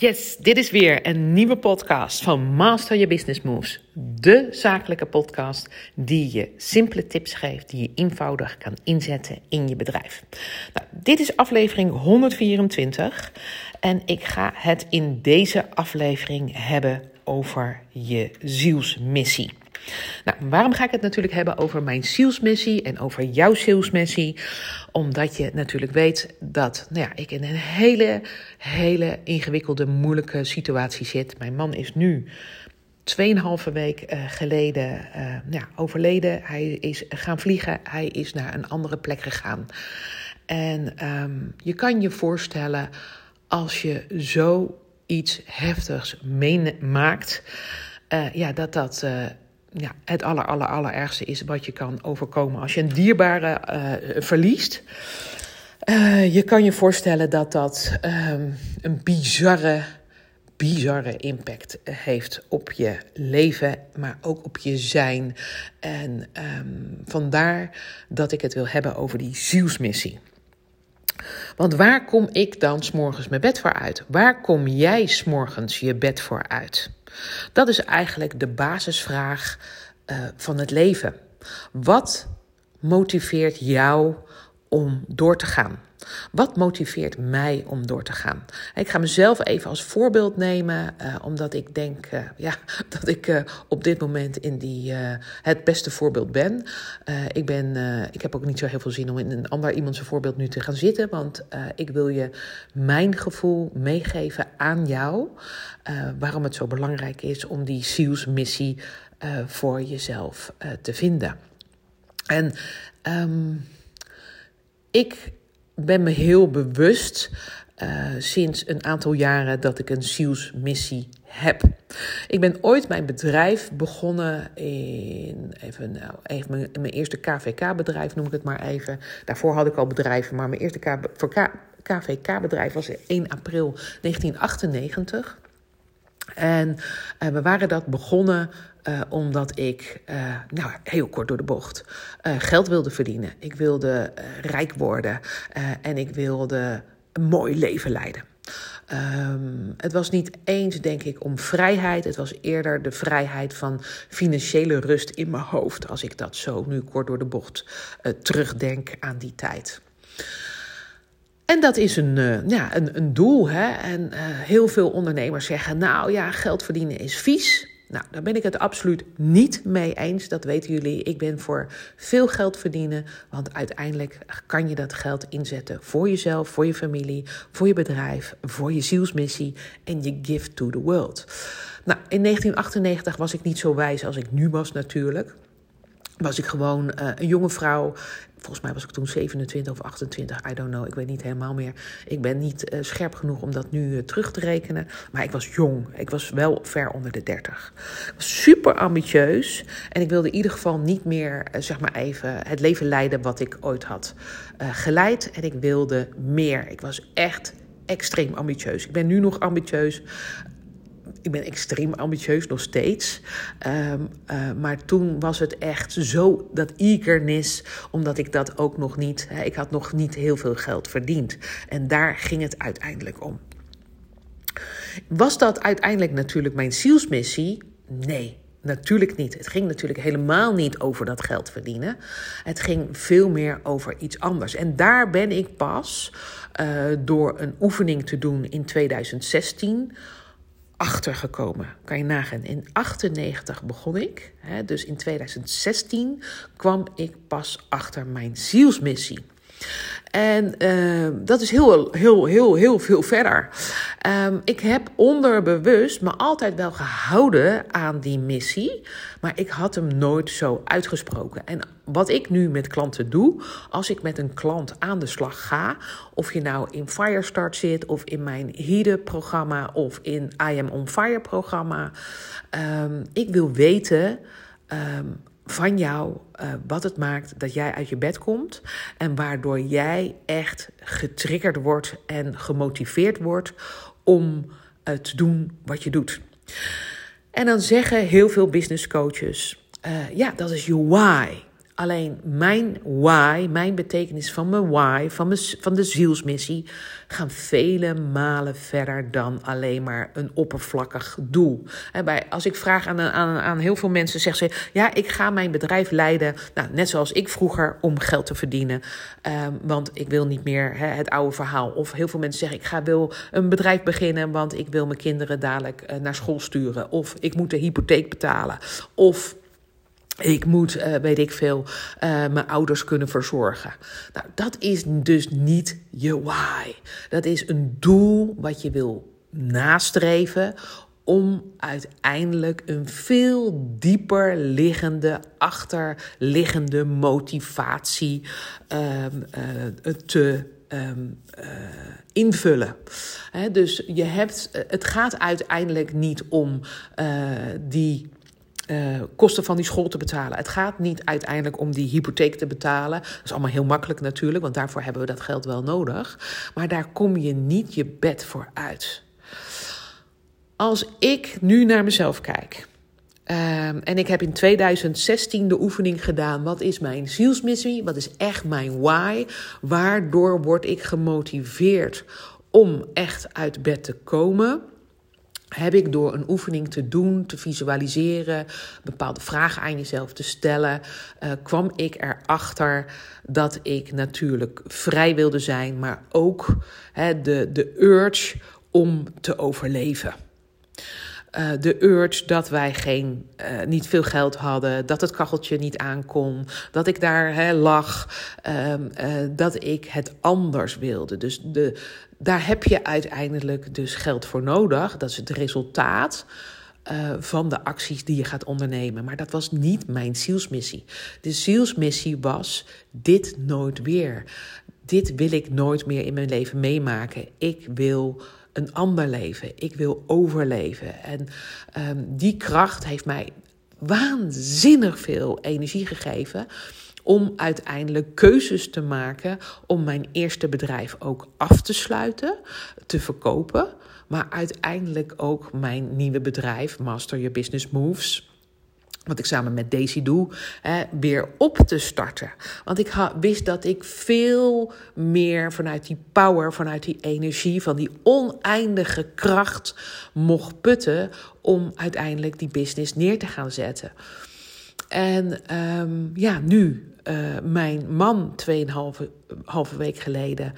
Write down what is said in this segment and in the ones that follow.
Yes, dit is weer een nieuwe podcast van Master Your Business Moves. De zakelijke podcast die je simpele tips geeft, die je eenvoudig kan inzetten in je bedrijf. Nou, dit is aflevering 124 en ik ga het in deze aflevering hebben over je zielsmissie. Nou, waarom ga ik het natuurlijk hebben over mijn zielsmissie en over jouw zielsmissie? Omdat je natuurlijk weet dat nou ja, ik in een hele, hele ingewikkelde, moeilijke situatie zit. Mijn man is nu 2,5 week uh, geleden uh, ja, overleden. Hij is gaan vliegen. Hij is naar een andere plek gegaan. En um, je kan je voorstellen als je zoiets heftigs meemaakt, uh, ja, dat dat ja, het aller, aller, allerergste is wat je kan overkomen als je een dierbare uh, verliest. Uh, je kan je voorstellen dat dat um, een bizarre, bizarre impact heeft op je leven, maar ook op je zijn. En um, vandaar dat ik het wil hebben over die zielsmissie. Want waar kom ik dan s'morgens mijn bed voor uit? Waar kom jij s'morgens je bed voor uit? Dat is eigenlijk de basisvraag uh, van het leven. Wat motiveert jou om door te gaan? Wat motiveert mij om door te gaan? Ik ga mezelf even als voorbeeld nemen, uh, omdat ik denk uh, ja, dat ik uh, op dit moment in die, het beste voorbeeld ben. ik, ben ik heb ook niet zo heel veel zin om in een ander iemand zijn voorbeeld nu te gaan zitten, want ik wil je mijn gevoel meegeven aan jou. waarom het zo belangrijk is om die zielsmissie voor jezelf te vinden. En um, ik ben me heel bewust uh, sinds een aantal jaren dat ik een zielsmissie heb. Ik ben ooit mijn bedrijf begonnen in, even, nou, even mijn, eerste KVK-bedrijf noem ik het maar even. Daarvoor had ik al bedrijven, maar mijn eerste KVK-bedrijf was 1 april 1998. En uh, we waren dat begonnen uh, omdat ik, uh, nou heel kort door de bocht, geld wilde verdienen. Ik wilde rijk worden en ik wilde een mooi leven leiden. Um, het was niet eens, denk ik, om vrijheid. Het was eerder de vrijheid van financiële rust in mijn hoofd. Als ik dat zo nu kort door de bocht terugdenk aan die tijd. En dat is een, ja, een, een doel. Hè? En heel veel ondernemers zeggen: Nou ja, geld verdienen is vies. Nou, daar ben ik het absoluut niet mee eens. Dat weten jullie. Ik ben voor veel geld verdienen. Want uiteindelijk kan je dat geld inzetten voor jezelf, voor je familie, voor je bedrijf, voor je zielsmissie en je gift to the world. Nou, in 1998 was ik niet zo wijs als ik nu was, natuurlijk was ik gewoon uh, een jonge vrouw. Volgens mij was ik toen 27 of 28, I don't know, ik weet niet helemaal meer. Ik ben niet uh, scherp genoeg om dat nu uh, terug te rekenen. Maar ik was jong, ik was wel ver onder de 30. Ik was super ambitieus en ik wilde in ieder geval niet meer, zeg maar even, het leven leiden wat ik ooit had geleid. En ik wilde meer. Ik was echt extreem ambitieus. Ik ben nu nog ambitieus ik ben extreem ambitieus nog steeds. Um, uh, maar toen was het echt zo dat eagerness, omdat ik dat ook nog niet, hè, ik had nog niet heel veel geld verdiend. En daar ging het uiteindelijk om. Was dat uiteindelijk natuurlijk mijn zielsmissie? Nee. Natuurlijk niet. Het ging natuurlijk helemaal niet over dat geld verdienen. Het ging veel meer over iets anders. En daar ben ik pas uh, door een oefening te doen in 2016 achtergekomen. Kan je nagaan. In 98 begon ik. Hè, dus in 2016 kwam ik pas achter mijn zielsmissie. En uh, dat is heel, heel, heel, heel veel verder. Um, ik heb onderbewust me altijd wel gehouden aan die missie, maar ik had hem nooit zo uitgesproken. En wat ik nu met klanten doe, als ik met een klant aan de slag ga, of je nou in Firestart zit, of in mijn HIDE-programma, of in I Am On Fire programma, um, ik wil weten. Um, van jou uh, wat het maakt dat jij uit je bed komt en waardoor jij echt getriggerd wordt en gemotiveerd wordt om uh, te doen wat je doet. En dan zeggen heel veel business coaches: uh, ja, dat is je why. Alleen mijn why, mijn betekenis van mijn why, van, van de zielsmissie, gaan vele malen verder dan alleen maar een oppervlakkig doel. Bij, als ik vraag aan, aan, aan heel veel mensen, zeggen ze: Ja, ik ga mijn bedrijf leiden, nou, net zoals ik vroeger, om geld te verdienen. Um, want ik wil niet meer het oude verhaal. Of heel veel mensen zeggen: Ik ga, wil een bedrijf beginnen, want ik wil mijn kinderen dadelijk uh, naar school sturen. Of ik moet de hypotheek betalen. Of ik moet, uh, weet ik veel, uh, mijn ouders kunnen verzorgen. Nou, dat is dus niet je why. Dat is een doel wat je wil nastreven om uiteindelijk een veel dieper liggende, achterliggende motivatie um, uh, te uh, invullen. Dus je hebt, het gaat uiteindelijk niet om die uh, kosten van die school te betalen. Het gaat niet uiteindelijk om die hypotheek te betalen. Dat is allemaal heel makkelijk natuurlijk, want daarvoor hebben we dat geld wel nodig. Maar daar kom je niet je bed voor uit. Als ik nu naar mezelf kijk. Uh, en ik heb in 2016 de oefening gedaan. Wat is mijn zielsmissie? Wat is echt mijn why? Waardoor word ik gemotiveerd om echt uit bed te komen? Heb ik door een oefening te doen, te visualiseren, bepaalde vragen aan jezelf te stellen, uh, kwam ik erachter dat ik natuurlijk vrij wilde zijn, maar ook de, de urge om te overleven. Uh, de urge dat wij geen, uh, niet veel geld hadden, dat het kacheltje niet aankon, dat ik daar hè, lag, uh, dat ik het anders wilde. Dus de, daar heb je uiteindelijk dus geld voor nodig. Dat is het resultaat van de acties die je gaat ondernemen. Maar dat was niet mijn zielsmissie. De zielsmissie was dit nooit weer. Dit wil ik nooit meer in mijn leven meemaken. Ik wil een ander leven. Ik wil overleven. En um, die kracht heeft mij waanzinnig veel energie gegeven om uiteindelijk keuzes te maken om mijn eerste bedrijf ook af te sluiten, te verkopen, maar uiteindelijk ook mijn nieuwe bedrijf, Master Your Business Moves, wat ik samen met Daisy doe, hè, weer op te starten. Want ik wist dat ik veel meer vanuit die power, vanuit die energie, van die oneindige kracht mocht putten om uiteindelijk die business neer te gaan zetten. En um, ja, nu uh, mijn man 2,5 halve week geleden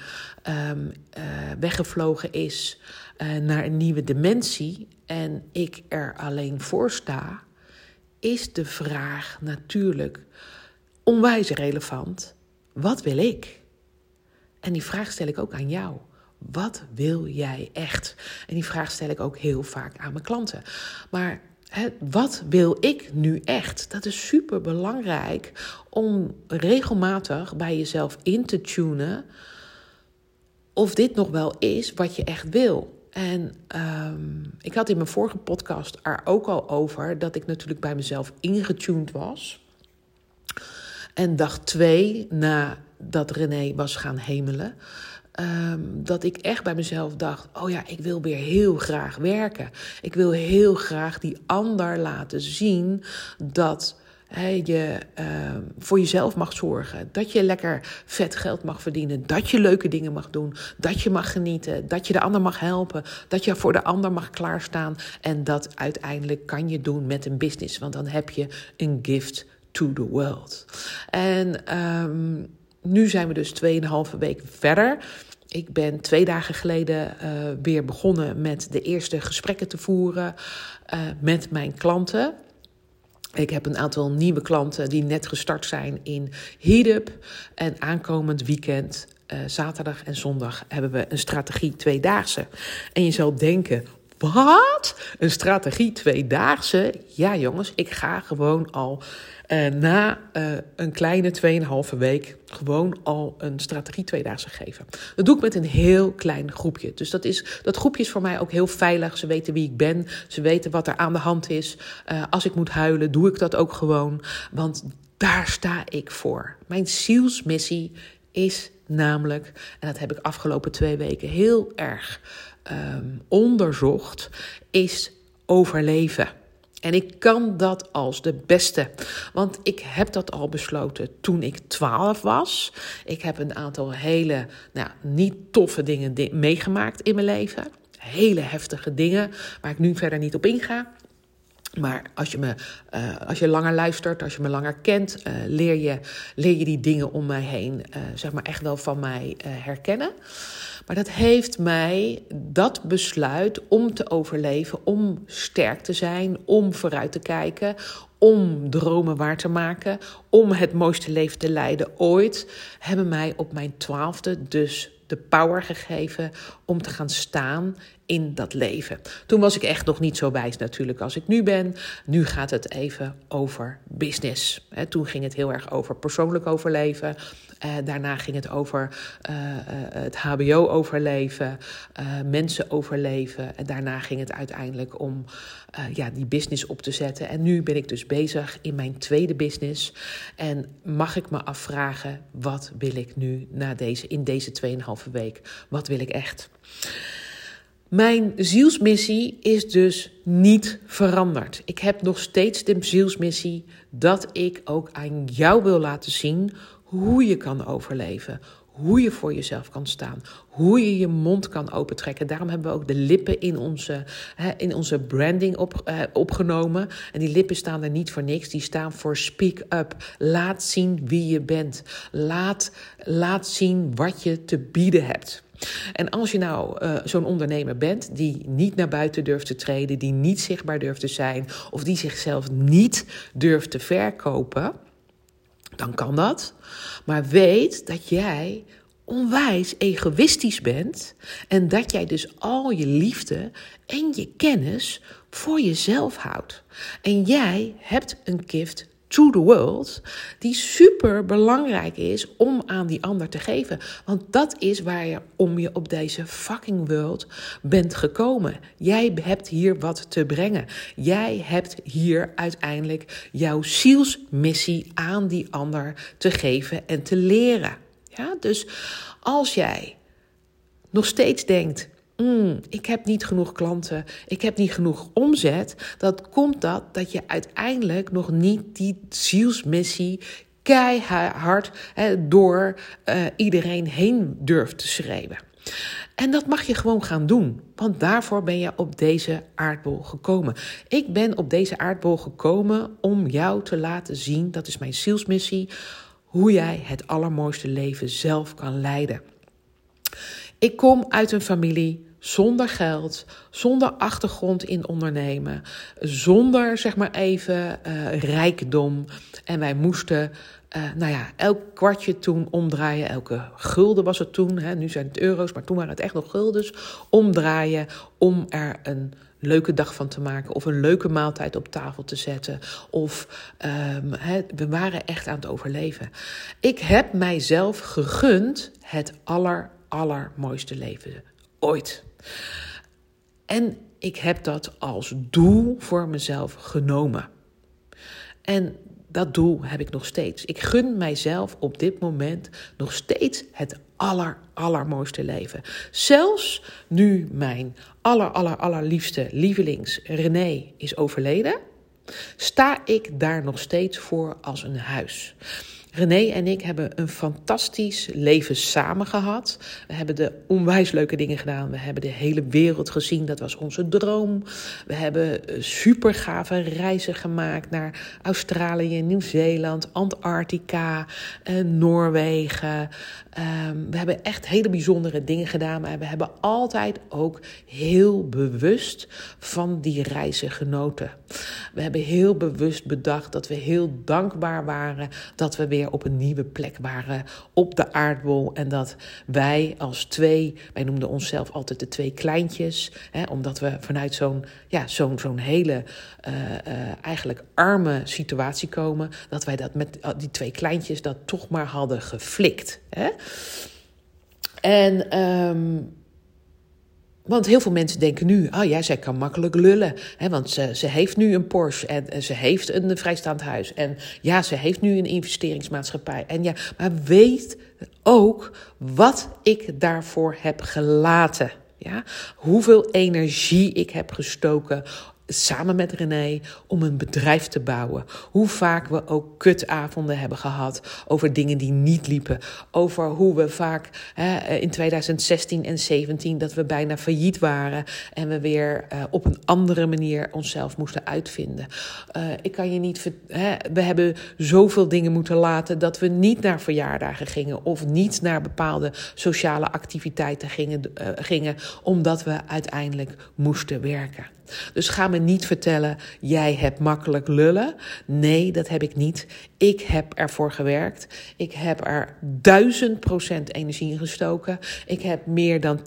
um, uh, weggevlogen is uh, naar een nieuwe dimensie en ik er alleen voor sta, is de vraag natuurlijk onwijs relevant. Wat wil ik? En die vraag stel ik ook aan jou. Wat wil jij echt? En die vraag stel ik ook heel vaak aan mijn klanten. Maar wat wil ik nu echt? Dat is super belangrijk om regelmatig bij jezelf in te tunen of dit nog wel is wat je echt wil. En um, ik had in mijn vorige podcast er ook al over dat ik natuurlijk bij mezelf ingetuned was. En dag twee, nadat René was gaan hemelen, Um, dat ik echt bij mezelf dacht: oh ja, ik wil weer heel graag werken. Ik wil heel graag die ander laten zien dat je uh, voor jezelf mag zorgen. Dat je lekker vet geld mag verdienen. Dat je leuke dingen mag doen. Dat je mag genieten. Dat je de ander mag helpen. Dat je voor de ander mag klaarstaan. En dat uiteindelijk kan je doen met een business. Want dan heb je een gift to the world. En. Um, nu zijn we dus 2,5 weken verder. Ik ben twee dagen geleden uh, weer begonnen met de eerste gesprekken te voeren uh, met mijn klanten. Ik heb een aantal nieuwe klanten die net gestart zijn in Headup. En aankomend weekend, uh, zaterdag en zondag, hebben we een strategie tweedaagse. En je zal denken, wat? Een strategie tweedaagse? Ja, jongens, ik ga gewoon al uh, na uh, een kleine 2,5 week gewoon al een strategie tweedaagse geven. Dat doe ik met een heel klein groepje. Dus dat, is, dat groepje is voor mij ook heel veilig. Ze weten wie ik ben. Ze weten wat er aan de hand is. Uh, als ik moet huilen, doe ik dat ook gewoon. Want daar sta ik voor. Mijn zielsmissie is namelijk, en dat heb ik afgelopen twee weken heel erg um, onderzocht, is overleven. En ik kan dat als de beste. Want ik heb dat al besloten toen ik 12 was. Ik heb een aantal hele nou, niet toffe dingen meegemaakt in mijn leven. Hele heftige dingen waar ik nu verder niet op inga. Maar als je, me, uh, als je langer luistert, als je me langer kent, uh, leer, je, leer je die dingen om mij heen, uh, zeg maar, echt wel van mij herkennen. Maar dat heeft mij dat besluit om te overleven, om sterk te zijn, om vooruit te kijken, om dromen waar te maken, om het mooiste leven te leiden ooit, hebben mij op mijn twaalfde dus de power gegeven om te gaan staan in dat leven. Toen was ik echt nog niet zo wijs natuurlijk als ik nu ben. Nu gaat het even over business. toen ging het heel erg over persoonlijk overleven. Uh, daarna ging het over uh, uh, het HBO overleven, mensen overleven. En daarna ging het uiteindelijk om ja, die business op te zetten. En nu ben ik dus bezig in mijn tweede business. En mag ik me afvragen, wat wil ik nu na deze, in deze 2,5 week? Wat wil ik echt? Mijn zielsmissie is dus niet veranderd. Ik heb nog steeds de zielsmissie dat ik ook aan jou wil laten zien hoe je kan overleven. Hoe je voor jezelf kan staan. Hoe je je mond kan opentrekken. Daarom hebben we ook de lippen in onze, in onze branding op, eh, opgenomen. En die lippen staan er niet voor niks. Die staan voor speak up. Laat zien wie je bent. Laat, laat zien wat je te bieden hebt. En als je nou uh, zo'n ondernemer bent die niet naar buiten durft te treden, die niet zichtbaar durft te zijn of die zichzelf niet durft te verkopen, dan kan dat. Maar weet dat jij onwijs egoïstisch bent en dat jij dus al je liefde en je kennis voor jezelf houdt. En jij hebt een gift to the world, die super belangrijk is om aan die ander te geven. Want dat is waar je om je op deze fucking world bent gekomen. Jij hebt hier wat te brengen. Jij hebt hier uiteindelijk jouw zielsmissie aan die ander te geven en te leren. Ja, dus als jij nog steeds denkt: mm, ik heb niet genoeg klanten, ik heb niet genoeg omzet, dat komt dat dat je uiteindelijk nog niet die zielsmissie keihard door uh, iedereen heen durft te schreeuwen. En dat mag je gewoon gaan doen, want daarvoor ben je op deze aardbol gekomen. Ik ben op deze aardbol gekomen om jou te laten zien, dat is mijn zielsmissie, hoe jij het allermooiste leven zelf kan leiden. Ik kom uit een familie zonder geld, zonder achtergrond in ondernemen, zonder zeg maar even uh, rijkdom. En wij moesten, uh, nou ja, elk kwartje toen omdraaien, elke gulden was het toen, hè, nu zijn het euro's, maar toen waren het echt nog guldens, omdraaien om er een leuke dag van te maken of een leuke maaltijd op tafel te zetten. Of um, we waren echt aan het overleven. Ik heb mijzelf gegund het aller, allermooiste leven ooit. En ik heb dat als doel voor mezelf genomen. En dat doel heb ik nog steeds. Ik gun mijzelf op dit moment nog steeds het aller, allermooiste leven. Zelfs nu mijn aller, aller, allerliefste lievelings René is overleden, sta ik daar nog steeds voor als een huis. René en ik hebben een fantastisch leven samen gehad. We hebben de onwijs leuke dingen gedaan. We hebben de hele wereld gezien. Dat was onze droom. We hebben eh, super gave reizen gemaakt naar Australië, Nieuw-Zeeland, Antarctica, eh, Noorwegen. Um, we hebben echt hele bijzondere dingen gedaan. Maar we hebben altijd ook heel bewust van die reizen genoten. We hebben heel bewust bedacht dat we heel dankbaar waren dat we weer op een nieuwe plek waren op de aardbol. En dat wij als twee, wij noemden onszelf altijd de twee kleintjes, hè, omdat we vanuit zo'n ja, zo'n zo'n hele uh, eigenlijk arme situatie komen, dat wij dat met die twee kleintjes dat toch maar hadden geflikt. Hè? En um, want heel veel mensen denken nu, oh ja, zij kan makkelijk lullen. Hè, want ze, ze heeft nu een Porsche en, ze heeft een vrijstaand huis. En ja, ze heeft nu een investeringsmaatschappij. En ja, maar weet ook wat ik daarvoor heb gelaten. Ja? Hoeveel energie ik heb gestoken samen met René om een bedrijf te bouwen. Hoe vaak we ook kutavonden hebben gehad over dingen die niet liepen. Over hoe we vaak hè, in 2016 en 17 dat we bijna failliet waren en we weer uh, op een andere manier onszelf moesten uitvinden. Uh, ik kan je niet. Hè, we hebben zoveel dingen moeten laten dat we niet naar verjaardagen gingen of niet naar bepaalde sociale activiteiten gingen, uh, gingen omdat we uiteindelijk moesten werken. Dus ga me niet vertellen, jij hebt makkelijk lullen. Nee, dat heb ik niet. Ik heb ervoor gewerkt. Ik heb er duizend procent energie in gestoken. Ik heb meer dan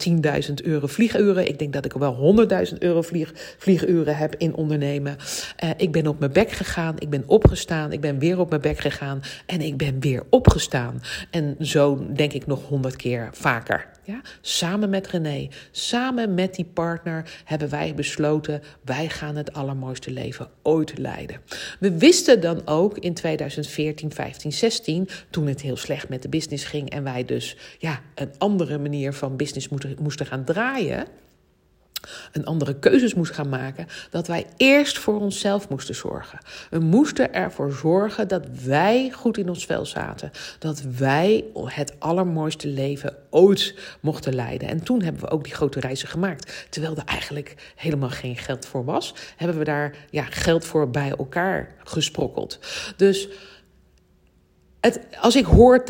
10.000 euro vlieguren. Ik denk dat ik wel 100.000 euro vlieg, vlieguren heb in ondernemen. Uh, ik ben op mijn bek gegaan. Ik ben opgestaan. Ik ben weer op mijn bek gegaan. En ik ben weer opgestaan. En zo denk ik nog honderd keer vaker. Ja? Samen met René, samen met die partner hebben wij besloten: wij gaan het allermooiste leven ooit leiden. We wisten dan ook in 2014, 15, 16, toen het heel slecht met de business ging en wij dus ja, een andere manier van business moesten, moesten gaan draaien een andere keuzes moest gaan maken, dat wij eerst voor onszelf moesten zorgen. We moesten ervoor zorgen dat wij goed in ons vel zaten. Dat wij het allermooiste leven ooit mochten leiden. En toen hebben we ook die grote reizen gemaakt. Terwijl er eigenlijk helemaal geen geld voor was, hebben we daar ja, geld voor bij elkaar gesprokkeld. Dus als ik hoor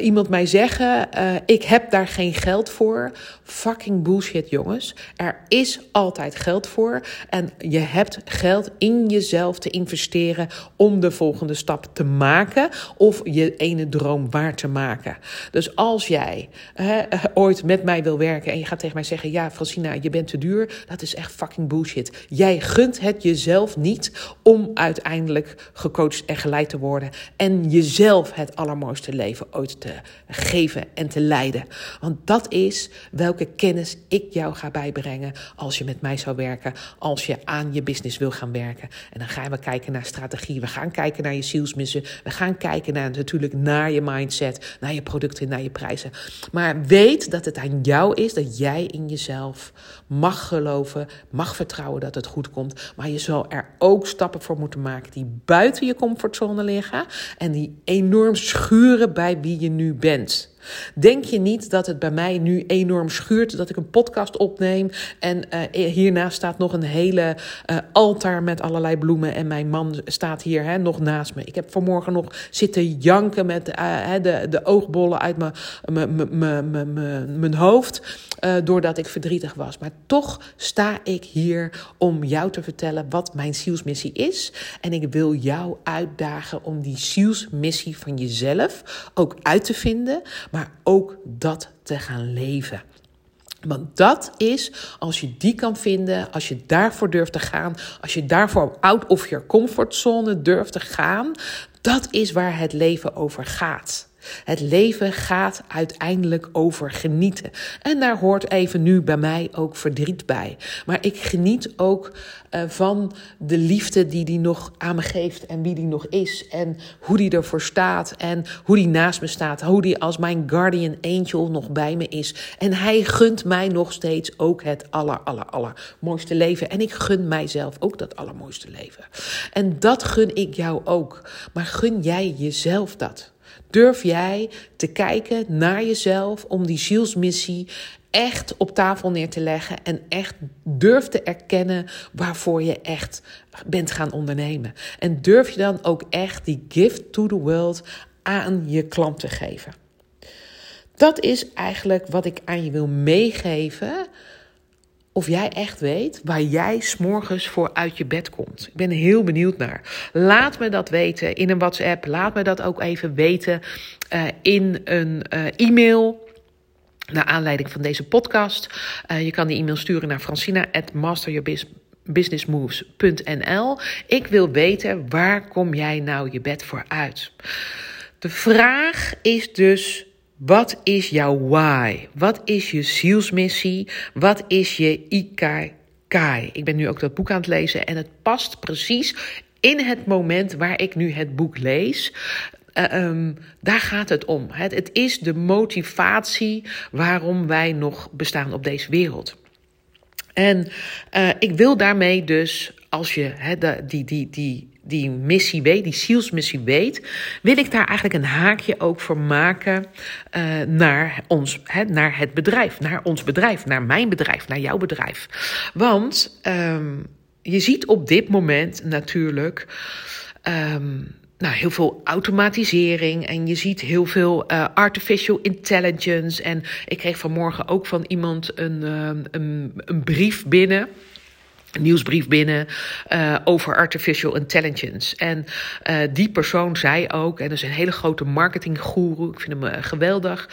iemand mij zeggen: uh, Ik heb daar geen geld voor. Fucking bullshit, jongens. Er is altijd geld voor. En je hebt geld in jezelf te investeren om de volgende stap te maken. Of je ene droom waar te maken. Dus als jij uh, ooit met mij wil werken en je gaat tegen mij zeggen: Ja, Francina, je bent te duur. Dat is echt fucking bullshit. Jij gunt het jezelf niet om uiteindelijk gecoacht en geleid te worden. En jezelf het allermooiste leven ooit te geven en te leiden. Want dat is welke kennis ik jou ga bijbrengen als je met mij zou werken, als je aan je business wil gaan werken. En dan gaan we kijken naar strategie, we gaan kijken naar je zielsmissen, we gaan kijken naar natuurlijk naar je mindset, naar je producten, naar je prijzen. Maar weet dat het aan jou is, dat jij in jezelf mag geloven, mag vertrouwen dat het goed komt, maar je zal er ook stappen voor moeten maken die buiten je comfortzone liggen en die enorm enorm schuren bij wie je nu bent. Denk je niet dat het bij mij nu enorm schuurt dat ik een podcast opneem en uh, hiernaast staat nog een hele uh, altaar met allerlei bloemen en mijn man staat hier hè, nog naast me. Ik heb vanmorgen nog zitten janken met uh, de, de oogbollen uit mijn hoofd doordat ik verdrietig was. Maar toch sta ik hier om jou te vertellen wat mijn zielsmissie is en ik wil jou uitdagen om die zielsmissie van jezelf ook uit te vinden maar ook dat te gaan leven. Want dat is, als je die kan vinden, als je daarvoor durft te gaan, als je daarvoor out of your comfortzone durft te gaan, dat is waar het leven over gaat. Het leven gaat uiteindelijk over genieten. En daar hoort even nu bij mij ook verdriet bij. Maar ik geniet ook uh, van de liefde die die nog aan me geeft en wie die nog is. En hoe die ervoor staat en hoe die naast me staat. Hoe die als mijn guardian angel nog bij me is. En hij gunt mij nog steeds ook het aller, aller, aller mooiste leven. En ik gun mijzelf ook dat allermooiste leven. En dat gun ik jou ook. Maar gun jij jezelf dat? Durf jij te kijken naar jezelf om die zielsmissie echt op tafel neer te leggen en echt durf te erkennen waarvoor je echt bent gaan ondernemen. En durf je dan ook echt die gift to the world aan je klant te geven. Dat is eigenlijk wat ik aan je wil meegeven of jij echt weet waar jij s'morgens voor uit je bed komt. Ik ben heel benieuwd naar. Laat me dat weten in een WhatsApp. Laat me dat ook even weten uh, in een uh, e-mail. Naar aanleiding van deze podcast. Uh, je kan die e-mail sturen naar francina.masteryourbusinessmoves.nl. Ik wil weten waar kom jij nou je bed voor uit. De vraag is dus wat is jouw why? Wat is je zielsmissie? Wat is je ikigai? Ik ben nu ook dat boek aan het lezen en het past precies in het moment waar ik nu het boek lees. Uh, um, daar gaat het om. Het, het is de motivatie waarom wij nog bestaan op deze wereld. En uh, ik wil daarmee dus als je die, die, die, die missie weet, die zielsmissie weet, wil ik daar eigenlijk een haakje ook voor maken uh, naar, ons, he, naar het bedrijf, naar ons bedrijf, naar mijn bedrijf, naar jouw bedrijf. Want um, je ziet op dit moment natuurlijk. Um, nou, heel veel automatisering en je ziet heel veel uh, artificial intelligence. En ik kreeg vanmorgen ook van iemand een, uh, een, een brief binnen nieuwsbrief binnen uh, over artificial intelligence. En uh, die persoon zei ook, en dat is een hele grote marketinggoeroe, ik vind hem uh, geweldig,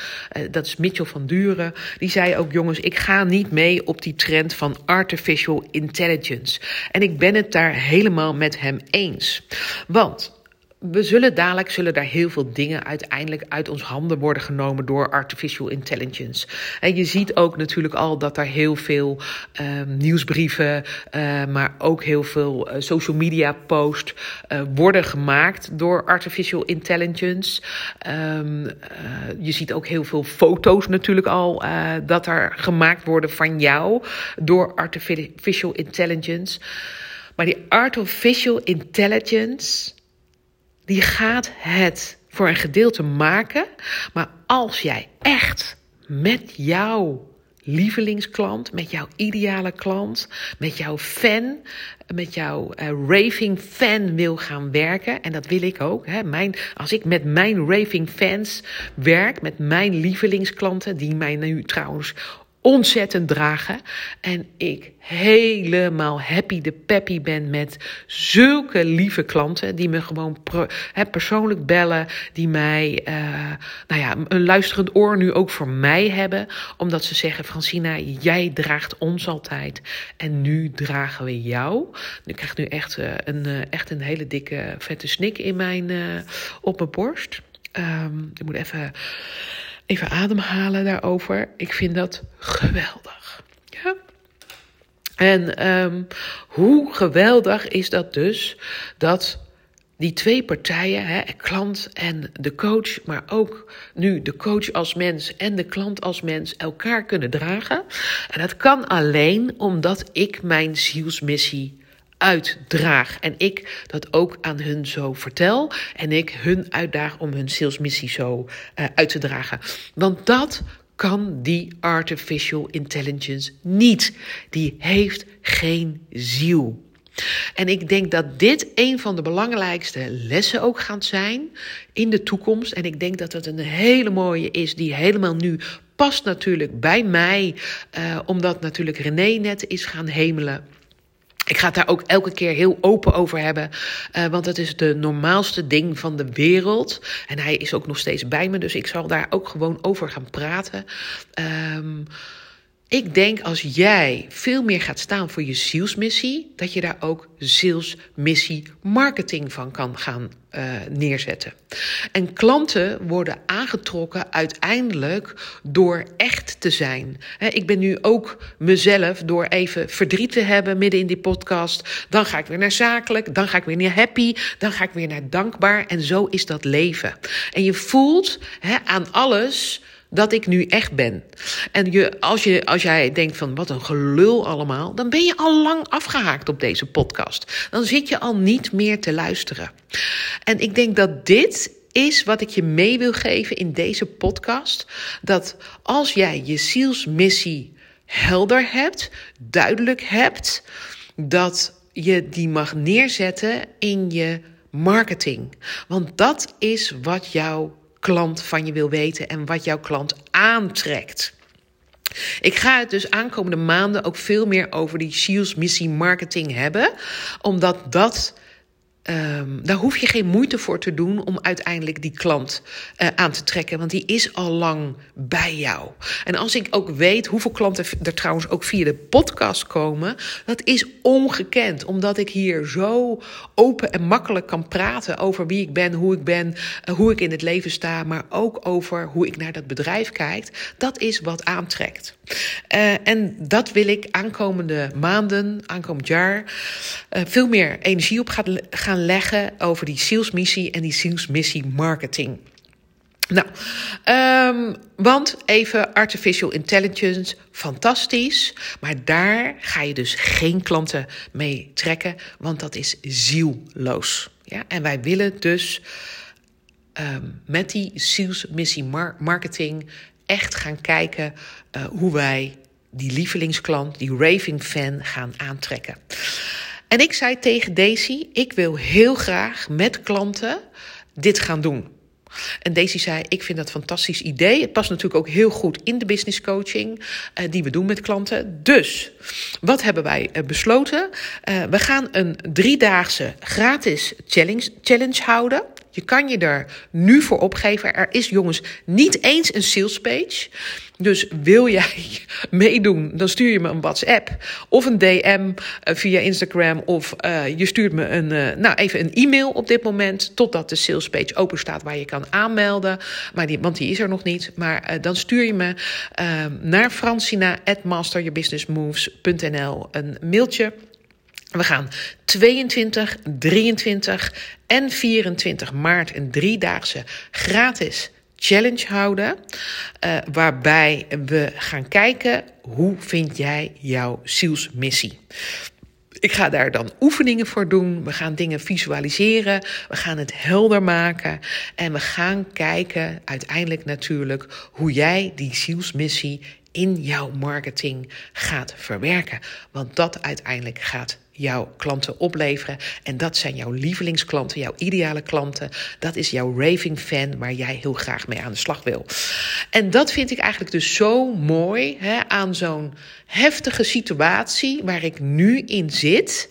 dat is Mitchell van Duren. Die zei ook, jongens, ik ga niet mee op die trend van artificial intelligence. En ik ben het daar helemaal met hem eens. Want we zullen dadelijk zullen daar heel veel dingen uiteindelijk uit ons handen worden genomen door artificial intelligence. En je ziet ook natuurlijk al dat er heel veel uh, nieuwsbrieven, uh, maar ook heel veel uh, social media posts uh, worden gemaakt door artificial intelligence. Um, je ziet ook heel veel foto's natuurlijk al dat er gemaakt worden van jou door artificial intelligence. Maar die artificial intelligence die gaat het voor een gedeelte maken. Maar als jij echt met jouw lievelingsklant, met jouw ideale klant, met jouw fan, met jouw uh, raving fan wil gaan werken. En dat wil ik ook. Hè. Mijn, als ik met mijn raving fans werk, met mijn lievelingsklanten, die mij nu trouwens ontzettend dragen. En ik helemaal happy de peppy ben met zulke lieve klanten die me gewoon hè, persoonlijk bellen, die mij, uh, nou ja, een luisterend oor nu ook voor mij hebben, omdat ze zeggen: Francina, jij draagt ons altijd en nu dragen we jou. Ik krijg nu echt, uh, een, uh, echt een hele dikke vette snik in mijn, op mijn borst. Um, ik moet even even ademhalen daarover. Ik vind dat geweldig. Ja. En um, hoe geweldig is dat dus dat die twee partijen, hè, klant en de coach, maar ook nu de coach als mens en de klant als mens, elkaar kunnen dragen. En dat kan alleen omdat ik mijn zielsmissie uitdraag. En ik dat ook aan hun zo vertel. En ik hun uitdaag om hun salesmissie zo uh, uit te dragen. Want dat kan die artificial intelligence niet. Die heeft geen ziel. En ik denk dat dit een van de belangrijkste lessen ook gaat zijn in de toekomst. En ik denk dat het een hele mooie is die helemaal nu past natuurlijk bij mij. Uh, omdat natuurlijk René net is gaan hemelen. Ik ga het daar ook elke keer heel open over hebben. Uh, want het is de normaalste ding van de wereld. En hij is ook nog steeds bij me. Dus ik zal daar ook gewoon over gaan praten. Um, ik denk als jij veel meer gaat staan voor je zielsmissie, dat je daar ook zielsmissie marketing van kan gaan uh, neerzetten. En klanten worden aangetrokken uiteindelijk door echt te zijn. Ik ben nu ook mezelf door even verdriet te hebben midden in die podcast. Dan ga ik weer naar zakelijk, dan ga ik weer naar happy, dan ga ik weer naar dankbaar. En zo is dat leven. En je voelt aan alles dat ik nu echt ben. En je, als, je, als jij denkt van wat een gelul allemaal, dan ben je al lang afgehaakt op deze podcast. Dan zit je al niet meer te luisteren. En ik denk dat dit is wat ik je mee wil geven in deze podcast. Dat als jij je zielsmissie helder hebt, duidelijk hebt, dat je die mag neerzetten in je marketing. Want dat is wat jou klant van je wil weten en wat jouw klant aantrekt. Ik ga het dus aankomende maanden ook veel meer over die Shields missie marketing hebben, omdat dat Um, daar hoef je geen moeite voor te doen om uiteindelijk die klant uh, aan te trekken, want die is al lang bij jou. En als ik ook weet hoeveel klanten er trouwens ook via de podcast komen, dat is ongekend, omdat ik hier zo open en makkelijk kan praten over wie ik ben, hoe ik ben, uh, hoe ik in het leven sta, maar ook over hoe ik naar dat bedrijf kijk. Dat is wat aantrekt. Uh, en dat wil ik aankomende maanden, aankomend jaar, veel meer energie op gaan, leggen over die salesmissie en die salesmissie marketing. Nou, um, want even artificial intelligence, fantastisch. Maar daar ga je dus geen klanten mee trekken, want dat is zielloos. Ja? En wij willen dus um, met die zielsmissie marketing echt gaan kijken uh, hoe wij die lievelingsklant, die raving fan gaan aantrekken. En ik zei tegen Daisy: ik wil heel graag met klanten dit gaan doen. En Daisy zei: Ik vind dat een fantastisch idee. Het past natuurlijk ook heel goed in de business coaching uh, die we doen met klanten. Dus wat hebben wij uh, besloten? Uh, we gaan een driedaagse gratis challenge, challenge houden. Je kan je er nu voor opgeven. Er is jongens niet eens een sales page. Dus wil jij meedoen, dan stuur je me een WhatsApp of een DM eh, via Instagram of uh, je stuurt me een, uh, nou even een e-mail op dit moment totdat de sales page open staat waar je kan aanmelden. Maar die, want die is er nog niet. Maar dan stuur je me naar francina@masteryourbusinessmoves.nl een mailtje. We gaan 22, 23 en 24 maart een driedaagse gratis challenge houden. Uh, waarbij we gaan kijken hoe vind jij jouw zielsmissie. Ik ga daar dan oefeningen voor doen. We gaan dingen visualiseren. We gaan het helder maken. En we gaan kijken uiteindelijk natuurlijk hoe jij die zielsmissie in jouw marketing gaat verwerken. Want dat uiteindelijk gaat jouw klanten opleveren. En dat zijn jouw lievelingsklanten, jouw ideale klanten. Dat is jouw raving fan waar jij heel graag mee aan de slag wil. En dat vind ik eigenlijk dus zo mooi hè, aan zo'n heftige situatie waar ik nu in zit.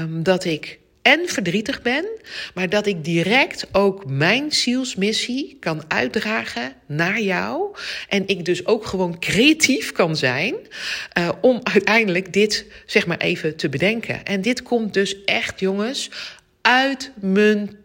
Um, dat ik en verdrietig ben, maar dat ik direct ook mijn zielsmissie kan uitdragen naar jou. En ik dus ook gewoon creatief kan zijn uh, om uiteindelijk dit, zeg maar even, te bedenken. En dit komt dus echt, jongens, uit mijn